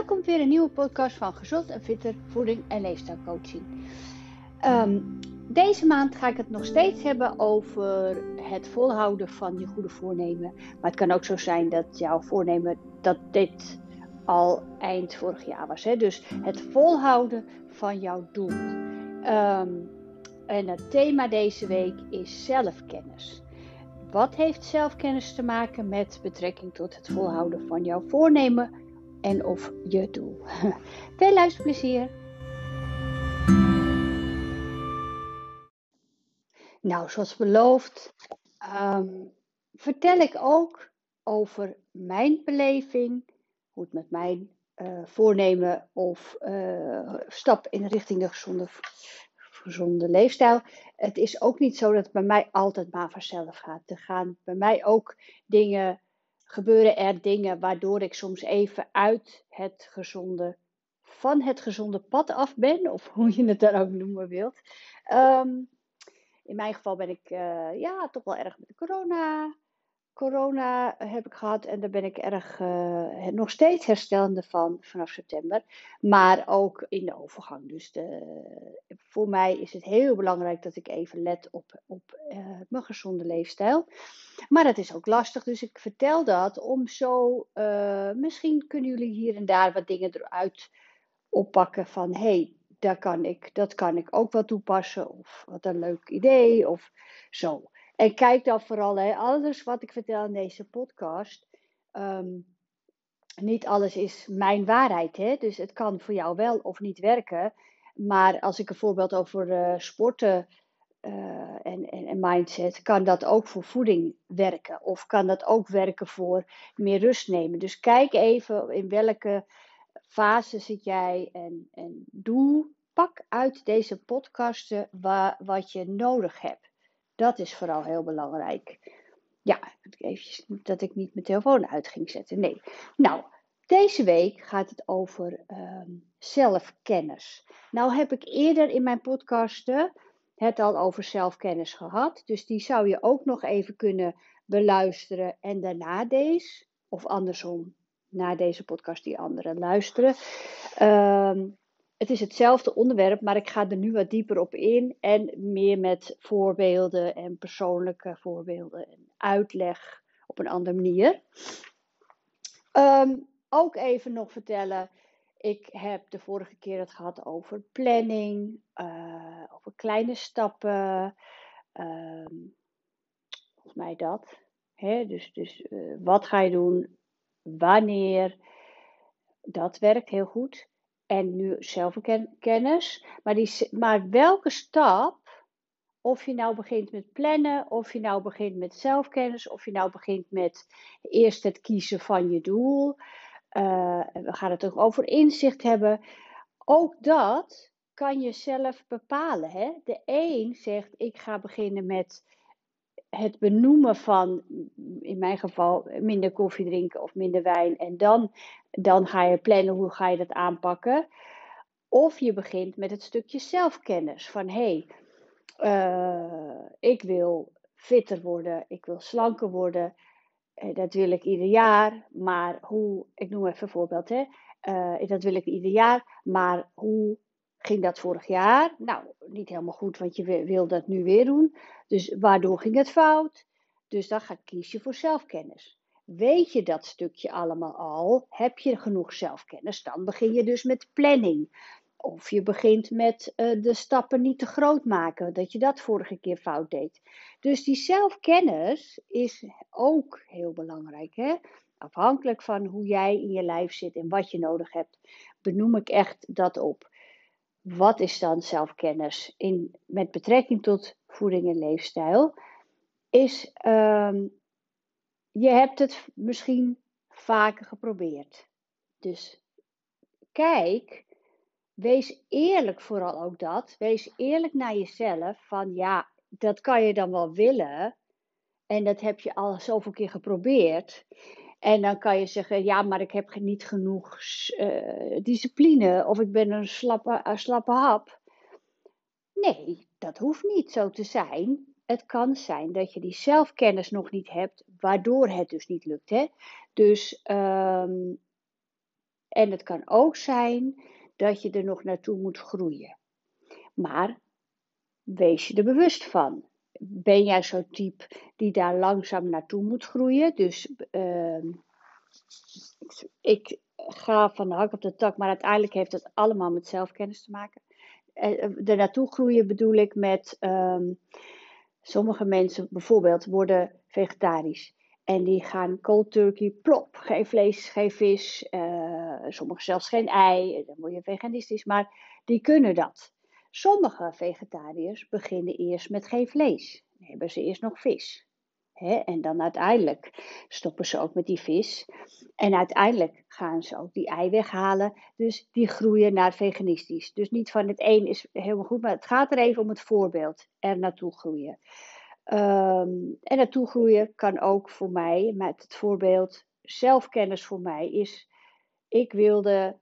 Welkom weer een nieuwe podcast van Gezond en Fitter Voeding en Leefstijlcoaching. Um, deze maand ga ik het nog steeds hebben over het volhouden van je goede voornemen. Maar het kan ook zo zijn dat jouw voornemen dat dit al eind vorig jaar was. Hè? Dus het volhouden van jouw doel. Um, en het thema deze week is zelfkennis. Wat heeft zelfkennis te maken met betrekking tot het volhouden van jouw voornemen en of je doel? Veel luisterplezier! Nou, zoals beloofd, ehm, vertel ik ook over mijn beleving, hoe het met mijn uh, voornemen of uh, stap in richting de gezonde gezonde leefstijl. Het is ook niet zo dat het bij mij altijd maar vanzelf gaat. Er gaan bij mij ook dingen, gebeuren er dingen waardoor ik soms even uit het gezonde, van het gezonde pad af ben, of hoe je het dan ook noemen wilt. Um, in mijn geval ben ik uh, ja, toch wel erg met de corona corona heb ik gehad en daar ben ik erg uh, nog steeds herstelende van vanaf september. Maar ook in de overgang. Dus de, voor mij is het heel belangrijk dat ik even let op, op uh, mijn gezonde leefstijl. Maar dat is ook lastig, dus ik vertel dat om zo. Uh, misschien kunnen jullie hier en daar wat dingen eruit oppakken van hey, daar kan ik, dat kan ik ook wel toepassen. Of wat een leuk idee of zo. En kijk dan vooral, hè, alles wat ik vertel in deze podcast, um, niet alles is mijn waarheid. Hè? Dus het kan voor jou wel of niet werken. Maar als ik een voorbeeld over uh, sporten uh, en, en, mindset, kan dat ook voor voeding werken. Of kan dat ook werken voor meer rust nemen. Dus kijk even in welke fase zit jij en, en doe, pak uit deze podcasten wa, wat je nodig hebt. Dat is vooral heel belangrijk. Ja, even dat ik niet mijn telefoon uit ging zetten. Nee. Nou, deze week gaat het over um, zelfkennis. Nou heb ik eerder in mijn podcasten het al over zelfkennis gehad. Dus die zou je ook nog even kunnen beluisteren en daarna deze. Of andersom, na deze podcast die anderen luisteren. Um, het is hetzelfde onderwerp, maar ik ga er nu wat dieper op in en meer met voorbeelden en persoonlijke voorbeelden en uitleg op een andere manier. Um, ook even nog vertellen, ik heb de vorige keer het gehad over planning, uh, over kleine stappen, um, volgens mij dat. Dus, dus uh, wat ga je doen, wanneer, dat werkt heel goed en nu zelfkennis. Maar, die, maar welke stap, of je nou begint met plannen, of je nou begint met zelfkennis, of je nou begint met eerst het kiezen van je doel. Uh, we gaan het ook over inzicht hebben. Ook dat kan je zelf bepalen. Hè? De een zegt, ik ga beginnen met het benoemen van, in mijn geval, minder koffie drinken of minder wijn. En dan, dan ga je plannen hoe ga je dat aanpakken. Of je begint met het stukje zelfkennis. Van hé, hey, uh, ik wil fitter worden, ik wil slanker worden. Uh, dat wil ik ieder jaar. Maar hoe, ik noem even een voorbeeld, hè. Uh, dat wil ik ieder jaar. Maar hoe ging dat vorig jaar? Nou, niet helemaal goed, want je wil dat nu weer doen. Dus waardoor ging het fout? Dus dan ga, kies je voor zelfkennis. Weet je dat stukje allemaal al? Heb je genoeg zelfkennis? Dan begin je dus met planning. Of je begint met uh, de stappen niet te groot maken, dat je dat vorige keer fout deed. Dus die zelfkennis is ook heel belangrijk. Hè? Afhankelijk van hoe jij in je lijf zit en wat je nodig hebt, benoem ik echt dat op wat is dan zelfkennis in, met betrekking tot voeding en leefstijl? Is, um, je hebt het misschien vaker geprobeerd. Dus kijk, wees eerlijk vooral ook dat. Wees eerlijk naar jezelf van ja, dat kan je dan wel willen. En dat heb je al zoveel keer geprobeerd. En dan kan je zeggen, ja, maar ik heb niet genoeg uh, discipline of ik ben een slappe, uh, slappe hap. Nee, dat hoeft niet zo te zijn. Het kan zijn dat je die zelfkennis nog niet hebt, waardoor het dus niet lukt. Hè? Dus um, En het kan ook zijn dat je er nog naartoe moet groeien. Maar wees je er bewust van. Ben jij zo'n type die daar langzaam naartoe moet groeien? Dus uh, ik ga van de hak op de tak, maar uiteindelijk heeft het allemaal met zelfkennis te maken. Er naartoe groeien bedoel ik met um, sommige mensen bijvoorbeeld worden vegetarisch. En die gaan cold turkey, plop, geen vlees, geen vis, uh, sommigen zelfs geen ei, dan word je veganistisch, maar die kunnen dat. Sommige vegetariërs beginnen eerst met geen vlees. Dan hebben ze eerst nog vis. en dan uiteindelijk stoppen ze ook met die vis. En uiteindelijk gaan ze ook die ei weghalen. Dus die groeien naar veganistisch. Dus niet van het een is helemaal goed, maar het gaat er even om het voorbeeld. Er naartoe groeien. Um, en naartoe groeien kan ook voor mij, met het voorbeeld, zelfkennis voor mij is, ik wilde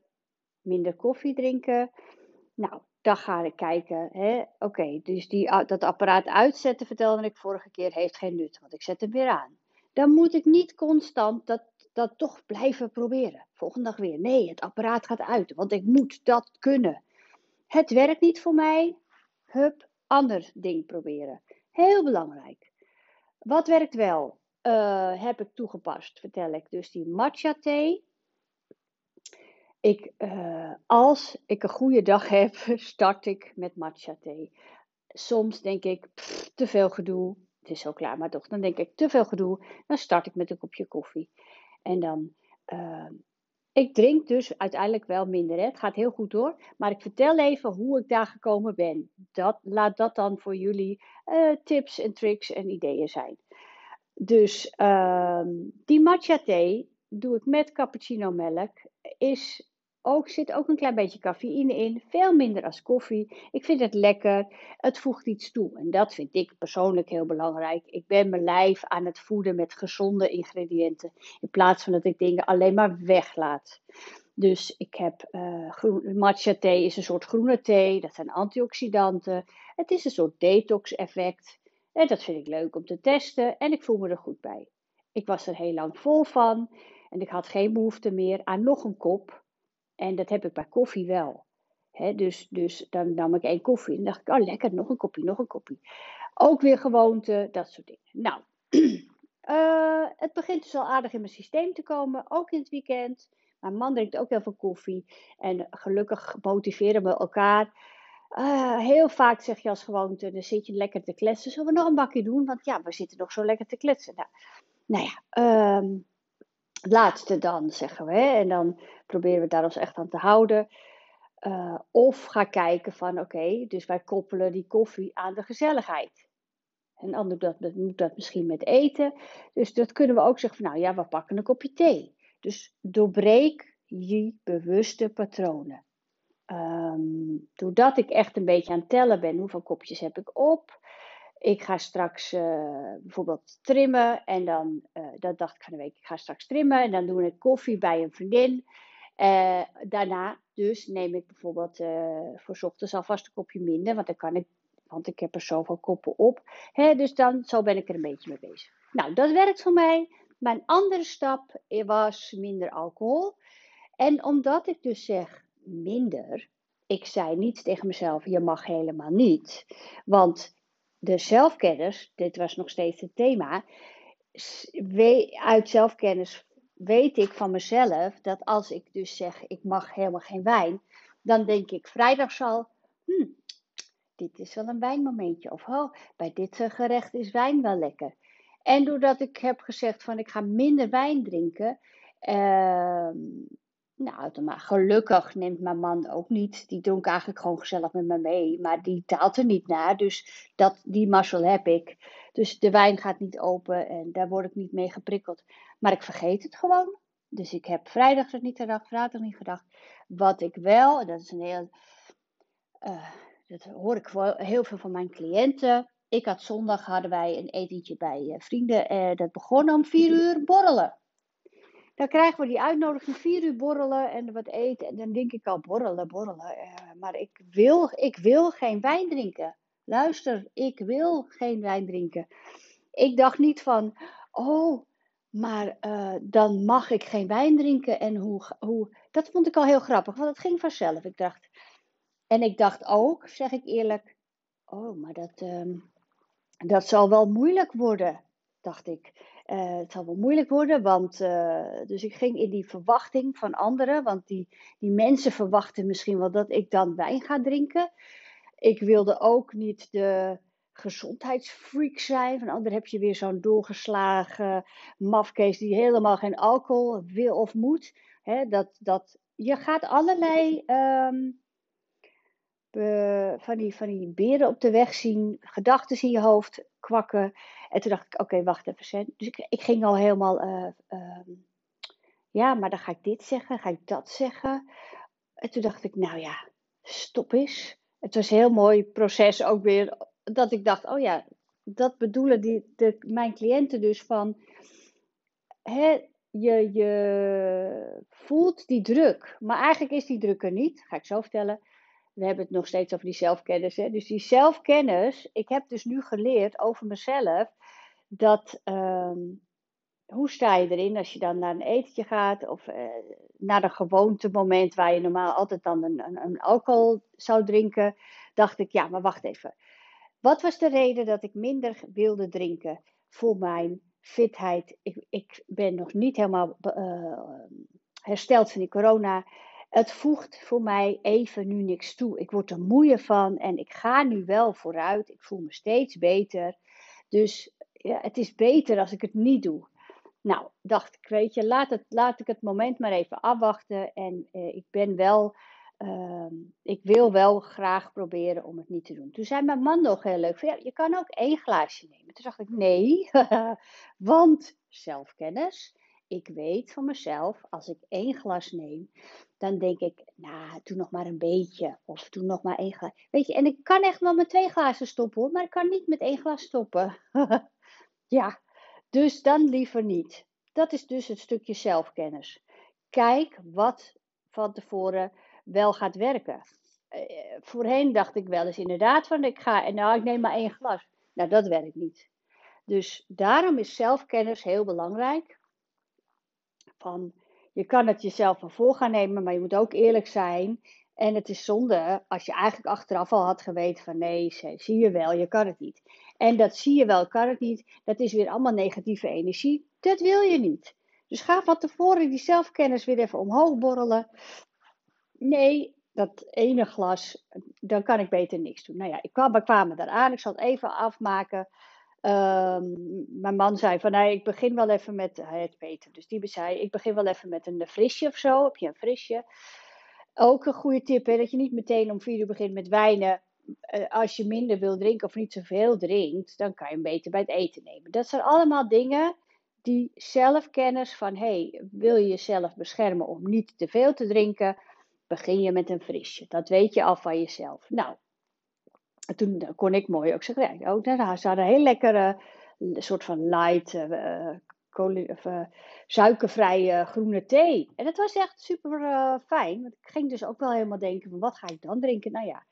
minder koffie drinken. Nou, dan ga ik kijken. Oké, dus die, dat apparaat uitzetten, vertelde ik vorige keer, heeft geen nut, want ik zet hem weer aan. Dan moet ik niet constant dat, dat toch blijven proberen. Volgende dag weer. Nee, het apparaat gaat uit, want ik moet dat kunnen. Het werkt niet voor mij. Hup, ander ding proberen. Heel belangrijk. Wat werkt wel? Uh, heb ik toegepast, vertel ik. Dus die matcha thee. Ik, uh, als ik een goede dag heb, start ik met matcha thee. Soms denk ik, te veel gedoe. Het is zo klaar, maar toch. Dan denk ik, te veel gedoe. Dan start ik met een kopje koffie. En dan uh, ik drink dus uiteindelijk wel minder. Hè. Het gaat heel goed door. Maar ik vertel even hoe ik daar gekomen ben. Dat, laat dat dan voor jullie uh, tips en tricks en ideeën zijn. Dus uh, die matcha thee doe ik met cappuccino melk. Is ook, zit ook een klein beetje cafeïne in. Veel minder als koffie. Ik vind het lekker. Het voegt iets toe. En dat vind ik persoonlijk heel belangrijk. Ik ben mijn lijf aan het voeden met gezonde ingrediënten. In plaats van dat ik dingen alleen maar weglaat. Dus ik heb groen, matcha thee is een soort groene thee. Dat zijn antioxidanten. Het is een soort detox effect. En dat vind ik leuk om te testen. En ik voel me er goed bij. Ik was er heel lang vol van. En ik had geen behoefte meer aan nog een kop. En dat heb ik bij koffie wel. dus, dus dan nam ik één koffie en dacht ik, oh lekker, nog een kopje, nog een kopje. Ook weer gewoonte, dat soort dingen. Nou, uh, het begint dus al aardig in mijn systeem te komen, ook in het weekend. Mijn man drinkt ook heel veel koffie. En gelukkig motiveren we elkaar. Uh, heel vaak zeg je als gewoonte, dan zit je lekker te kletsen. Zullen we nog een bakje doen? Want ja, we zitten nog zo lekker te kletsen. Nou, nou ja, um, laatste dan, zeggen we. Hè? En dan proberen we daar ons echt aan te houden. Uh, of ga kijken van, oké, dus wij koppelen die koffie aan de gezelligheid. En ander dat, moet dat misschien met eten. Dus dat kunnen we ook zeggen van, nou ja, we pakken een kopje thee. Dus doorbreek je bewuste patronen. Um, doordat ik echt een beetje aan het tellen ben, hoeveel kopjes heb ik op? Ik ga straks uh, bijvoorbeeld trimmen en dan, uh, dat dacht ik van de week, ik ga straks trimmen en dan doe ik koffie bij een vriendin. Uh, daarna dus neem ik bijvoorbeeld voor ochtends alvast een kopje minder, want dan kan ik, want ik heb er zoveel koppen op. Hè, dus dan, zo ben ik er een beetje mee bezig. Nou, dat werkt voor mij. Mijn andere stap was minder alcohol. En omdat ik dus zeg minder, ik zei niet tegen mezelf, je mag helemaal niet. Want de zelfkennis, dit was nog steeds het thema, uit zelfkennis weet ik van mezelf dat als ik dus zeg ik mag helemaal geen wijn, dan denk ik vrijdag zal, hm, dit is wel een wijnmomentje. Of oh, bij dit gerecht is wijn wel lekker. En doordat ik heb gezegd van ik ga minder wijn drinken, uh, nou, maar gelukkig neemt mijn man ook niet. Die dronk eigenlijk gewoon gezellig met me mee. Maar die taalt er niet naar. Dus dat, die mazzel heb ik. Dus de wijn gaat niet open en daar word ik niet mee geprikkeld. Maar ik vergeet het gewoon. Dus ik heb vrijdag er niet gedacht, vrijdag niet gedacht. Wat ik wel, en dat is een heel. Uh, dat hoor ik heel veel van mijn cliënten. Ik had zondag hadden wij een etentje bij uh, vrienden. Uh, dat begon om vier uur borrelen. Dan krijgen we die uitnodiging, vier uur borrelen en wat eten. En dan denk ik al, borrelen, borrelen. Uh, maar ik wil, ik wil geen wijn drinken. Luister, ik wil geen wijn drinken. Ik dacht niet van, oh, Maar eh, dan mag ik geen wijn drinken. En hoe, hoe, dat vond ik al heel grappig, want het ging vanzelf. Ik dacht, en ik dacht ook, zeg ik eerlijk, oh, maar dat, ehm, dat zal wel moeilijk worden, dacht ik. Uh, het zal wel moeilijk worden, want uh, dus ik ging in die verwachting van anderen, want die, die mensen verwachten misschien wel dat ik dan wijn ga drinken. Ik wilde ook niet de gezondheidsfreak zijn. Van ander heb je weer zo'n doorgeslagen mafkees die helemaal geen alcohol wil of moet. dat, dat, je gaat allerlei um, van, die, van die beren op de weg zien, gedachten in je hoofd kwakken. En toen dacht ik, oké, wacht even. Dus ik, ik ging al helemaal, uh, uh, ja, maar dan ga ik dit zeggen, ga ik dat zeggen. En toen dacht ik, nou ja, stop eens. Het was een heel mooi proces ook weer, dat ik dacht, oh ja, dat bedoelen die, de, mijn cliënten dus van, hè, je, je voelt die druk, maar eigenlijk is die druk er niet, ga ik zo vertellen we hebben het nog steeds over die zelfkennis. Hè? Dus die zelfkennis, ik heb dus nu geleerd over mezelf dat ehm, hoe sta je erin als je dan naar een etentje gaat of uh, naar een gewoonte moment waar je normaal altijd dan een, een, alcohol zou drinken, dacht ik, ja, maar wacht even. Wat was de reden dat ik minder wilde drinken voor mijn fitheid? Ik, ik ben nog niet helemaal uh, hersteld van die corona het voegt voor mij even nu niks toe. Ik word er moeier van en ik ga nu wel vooruit. Ik voel me steeds beter. Dus ja, het is beter als ik het niet doe. Nou, dacht ik, weet je, laat, het, laat ik het moment maar even afwachten. En eh, ik ben wel, uh, ik wil wel graag proberen om het niet te doen. Toen zei mijn man nog heel leuk, ja, je kan ook één glaasje nemen. Toen dacht ik, nee, want zelfkennis. Ik weet van mezelf, als ik één glas neem, dan denk ik, nou, doe nog maar een beetje. Of doe nog maar één glas. Weet je, en ik kan echt wel met twee glazen stoppen hoor, maar ik kan niet met één glas stoppen. ja, dus dan liever niet. Dat is dus het stukje zelfkennis. Kijk wat van tevoren wel gaat werken. Uh, voorheen dacht ik wel eens inderdaad van ik ga en nou ik neem maar één glas. Nou, dat werkt niet. Dus daarom is zelfkennis heel belangrijk. Van je kan het jezelf van voor gaan nemen, maar je moet ook eerlijk zijn. En het is zonde als je eigenlijk achteraf al had geweten van nee, zie je wel, je kan het niet. En dat zie je wel, kan het niet, dat is weer allemaal negatieve energie. Dat wil je niet. Dus ga van tevoren die zelfkennis weer even omhoog borrelen. Nee, dat ene glas, dan kan ik beter niks doen. Nou ja, ik kwam, we kwamen eraan, ik zal het even afmaken. Um, mijn man zei van, nee, ik begin wel even met, hij Peter, dus die zei, ik begin wel even met een frisje of zo. Heb je een frisje? Ook een goede tip, hè, dat je niet meteen om vier uur begint met wijnen. Uh, als je minder wil drinken of niet zoveel drinkt, dan kan je hem beter bij het eten nemen. Dat zijn allemaal dingen die zelfkennis van, hey, wil je jezelf beschermen om niet te veel te drinken, begin je met een frisje. Dat weet je al van jezelf. Nou, toen kon ik mooi ook zeggen, ja, ook, nou, ze hadden heel lekkere soort van light, uh, of, suikervrije groene thee. En dat was echt super fijn. Want ik ging dus ook wel helemaal denken van wat ga ik dan drinken? Nou ja,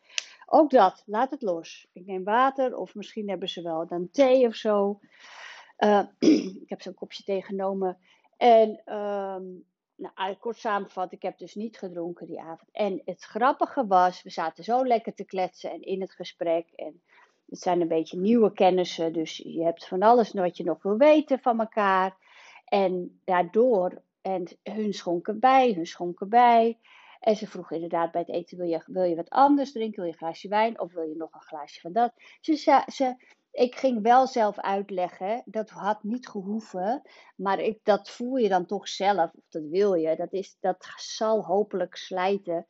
ook dat, laat het los. Ik neem water of misschien hebben ze wel dan thee of zo. ik heb zo'n kopje thee genomen. En um, nou, kort samenvat, ik heb dus niet gedronken die avond. En het grappige was, we zaten zo lekker te kletsen en in het gesprek. En het zijn een beetje nieuwe kennissen, dus je hebt van alles wat je nog wil weten van elkaar. En daardoor, en hun schonken bij, hun schonken bij. En ze vroeg inderdaad bij het eten, wil je, wil je wat anders drinken? Wil je een glaasje wijn of wil je nog een glaasje van dat? Ze, ze, ik ging wel zelf uitleggen, dat had niet gehoeven, maar ik, dat voel je dan toch zelf, of dat wil je. Dat, is, dat zal hopelijk slijten.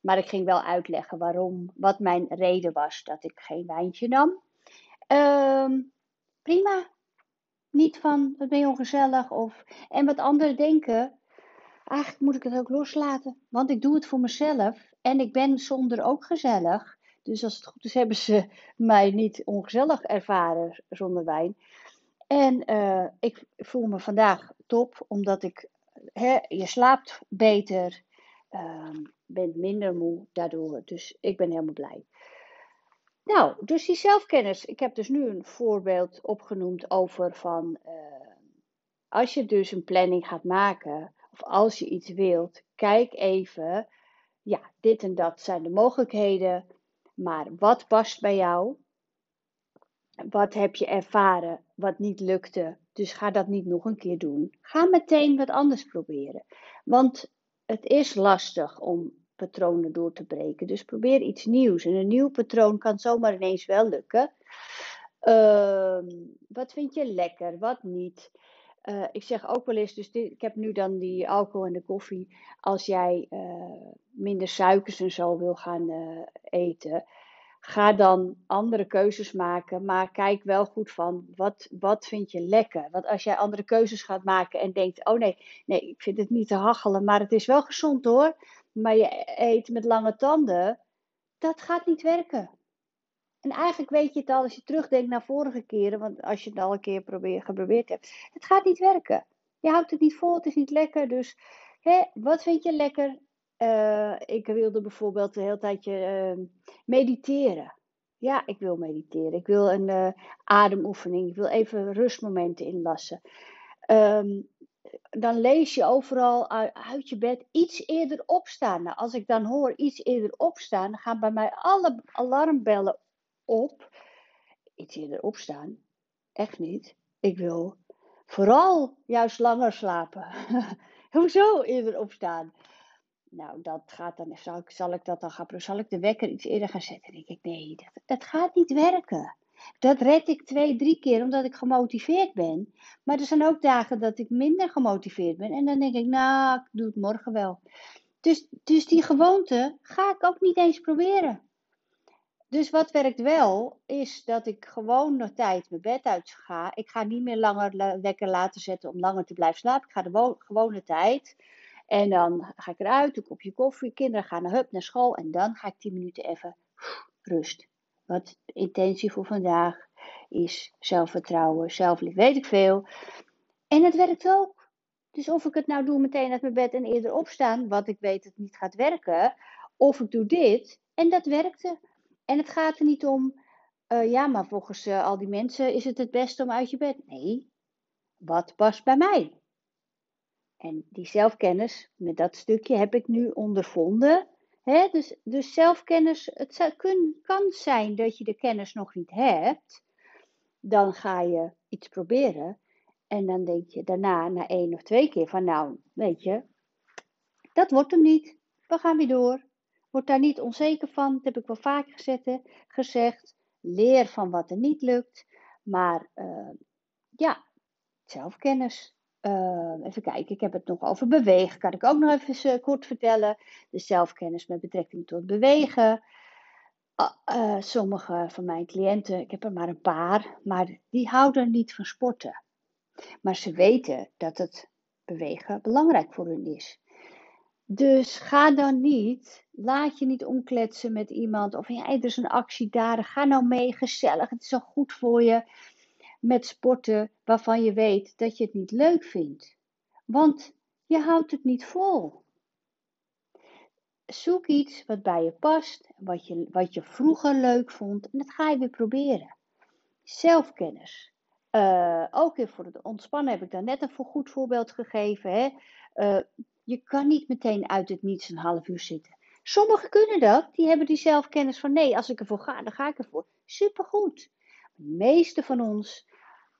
Maar ik ging wel uitleggen waarom, wat mijn reden was dat ik geen wijntje nam. Ehm, prima. Niet van, wat ben je ongezellig. Of, en wat anderen denken, eigenlijk moet ik het ook loslaten. Want ik doe het voor mezelf. En ik ben zonder ook gezellig. Dus als het goed is, hebben ze mij niet ongezellig ervaren zonder wijn. En uh, ik voel me vandaag top, omdat ik, hè, je slaapt beter, uh, bent minder moe daardoor. Dus ik ben helemaal blij. Nou, dus die zelfkennis. Ik heb dus nu een voorbeeld opgenoemd over van uh, als je dus een planning gaat maken, of als je iets wilt, kijk even, ja, dit en dat zijn de mogelijkheden, maar wat past bij jou? Wat heb je ervaren wat niet lukte? Dus ga dat niet nog een keer doen. Ga meteen wat anders proberen. Want het is lastig om patronen door te breken. Dus probeer iets nieuws. En een nieuw patroon kan zomaar ineens wel lukken. Ehm, wat vind je lekker, wat niet? Uh, ik zeg ook wel eens, dus dit, ik heb nu dan die alcohol en de koffie. Als jij uh, minder suikers en zo wil gaan uh, eten, ga dan andere keuzes maken. Maar kijk wel goed van, wat, wat vind je lekker? Want als jij andere keuzes gaat maken en denkt, oh nee, nee, ik vind het niet te hachelen, maar het is wel gezond hoor. Maar je eet met lange tanden, dat gaat niet werken. En eigenlijk weet je het al als je terugdenkt naar vorige keren, want als je het al een keer probeer, geprobeerd hebt. Het gaat niet werken. Je houdt het niet vol, het is niet lekker. Dus hè, wat vind je lekker? Uh, ik wilde bijvoorbeeld de hele tijdje uh, mediteren. Ja, ik wil mediteren. Ik wil een uh, ademoefening. Ik wil even rustmomenten inlassen. Um, dan lees je overal uit je bed iets eerder opstaan. Nou, als ik dan hoor iets eerder opstaan, gaan bij mij alle alarmbellen op. Iets eerder opstaan? Echt niet. Ik wil vooral juist langer slapen. Hoezo eerder opstaan? Nou, dat gaat dan, zal ik, zal ik dat dan gaan, zal ik de wekker iets eerder gaan zetten? Denk ik, nee, dat, dat gaat niet werken. Dat red ik twee, drie keer omdat ik gemotiveerd ben. Maar er zijn ook dagen dat ik minder gemotiveerd ben. En dan denk ik, nou, ik doe het morgen wel. Dus, dus die gewoonte ga ik ook niet eens proberen. Dus wat werkt wel, is dat ik gewoon nog tijd mijn bed uit ga. Ik ga niet meer langer lekker laten zetten om langer te blijven slapen. Ik ga de gewone tijd. En dan ga ik eruit, een kopje koffie. Kinderen gaan naar hup naar school. En dan ga ik 10 minuten even rust. Wat de intentie voor vandaag is zelfvertrouwen, zelflief, weet ik veel. En het werkt ook. Dus of ik het nou doe meteen uit mijn bed en eerder opstaan, wat ik weet dat het niet gaat werken. Of ik doe dit en dat werkte. En het gaat er niet om, uh, ja, maar volgens uh, al die mensen is het het beste om uit je bed. Nee, wat past bij mij? En die zelfkennis, met dat stukje heb ik nu ondervonden. Hè? Dus, dus zelfkennis, het kan zijn dat je de kennis nog niet hebt. Dan ga je iets proberen. En dan denk je daarna, na één of twee keer, van nou, weet je, dat wordt hem niet. We gaan weer door. Word daar niet onzeker van. Dat heb ik wel vaker gezegd. Leer van wat er niet lukt. Maar uh, ja, zelfkennis. Uh, even kijken, ik heb het nog over bewegen. Kan ik ook nog even uh, kort vertellen. De zelfkennis met betrekking tot bewegen. Sommige van mijn cliënten, ik heb er maar een paar, maar die houden niet van sporten. Maar ze weten dat het bewegen belangrijk voor hun is. Dus ga dan niet, laat je niet omkletsen met iemand. Of er is een actie daar, ga nou mee, gezellig. Het is al goed voor je met sporten waarvan je weet dat je het niet leuk vindt. Want je houdt het niet vol. Zoek iets wat bij je past, wat je, wat je vroeger leuk vond en dat ga je weer proberen. Zelfkennis. Uh, ook weer voor het ontspannen heb ik daar net een goed voorbeeld gegeven. Hè? Uh, je kan niet meteen uit het niets een half uur zitten. Sommigen kunnen dat, die hebben die zelfkennis van nee, als ik ervoor ga, dan ga ik ervoor. Supergoed. De meeste van ons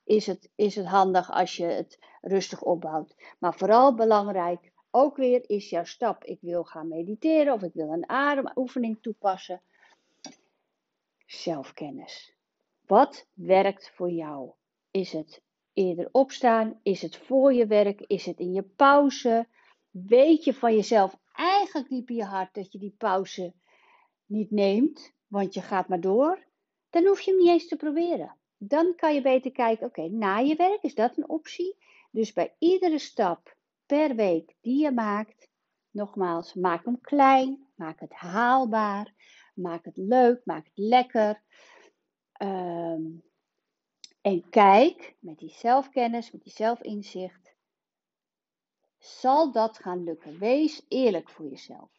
is het, is het handig als je het rustig opbouwt. Maar vooral belangrijk, ook weer is jouw stap. Ik wil gaan mediteren of ik wil een ademoefening toepassen. Zelfkennis. Wat werkt voor jou? Is het eerder opstaan? Is het voor je werk? Is het in je pauze? Weet je van jezelf eigenlijk diep in je hart dat je die pauze niet neemt, want je gaat maar door? Dan hoef je hem niet eens te proberen dan kan je beter kijken, oké, na je werk is dat een optie. Dus bij iedere stap per week die je maakt, nogmaals, maak hem klein, maak het haalbaar, maak het leuk, maak het lekker. Ehm, en kijk met die zelfkennis, met die zelfinzicht, zal dat gaan lukken? Wees eerlijk voor jezelf.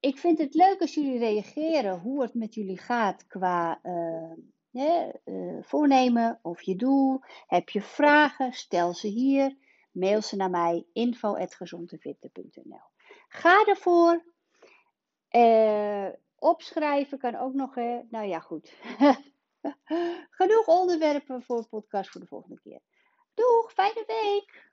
Ik vind het leuk als jullie reageren hoe het met jullie gaat qua eh, eh, voornemen of je doel. Heb je vragen? Stel ze hier. Mail ze naar mij info.gezondevitten.nl Ga ervoor. Eh, opschrijven kan ook nog. Hè? Nou ja, goed. Genoeg onderwerpen voor podcast voor de volgende keer. Doeg, fijne week!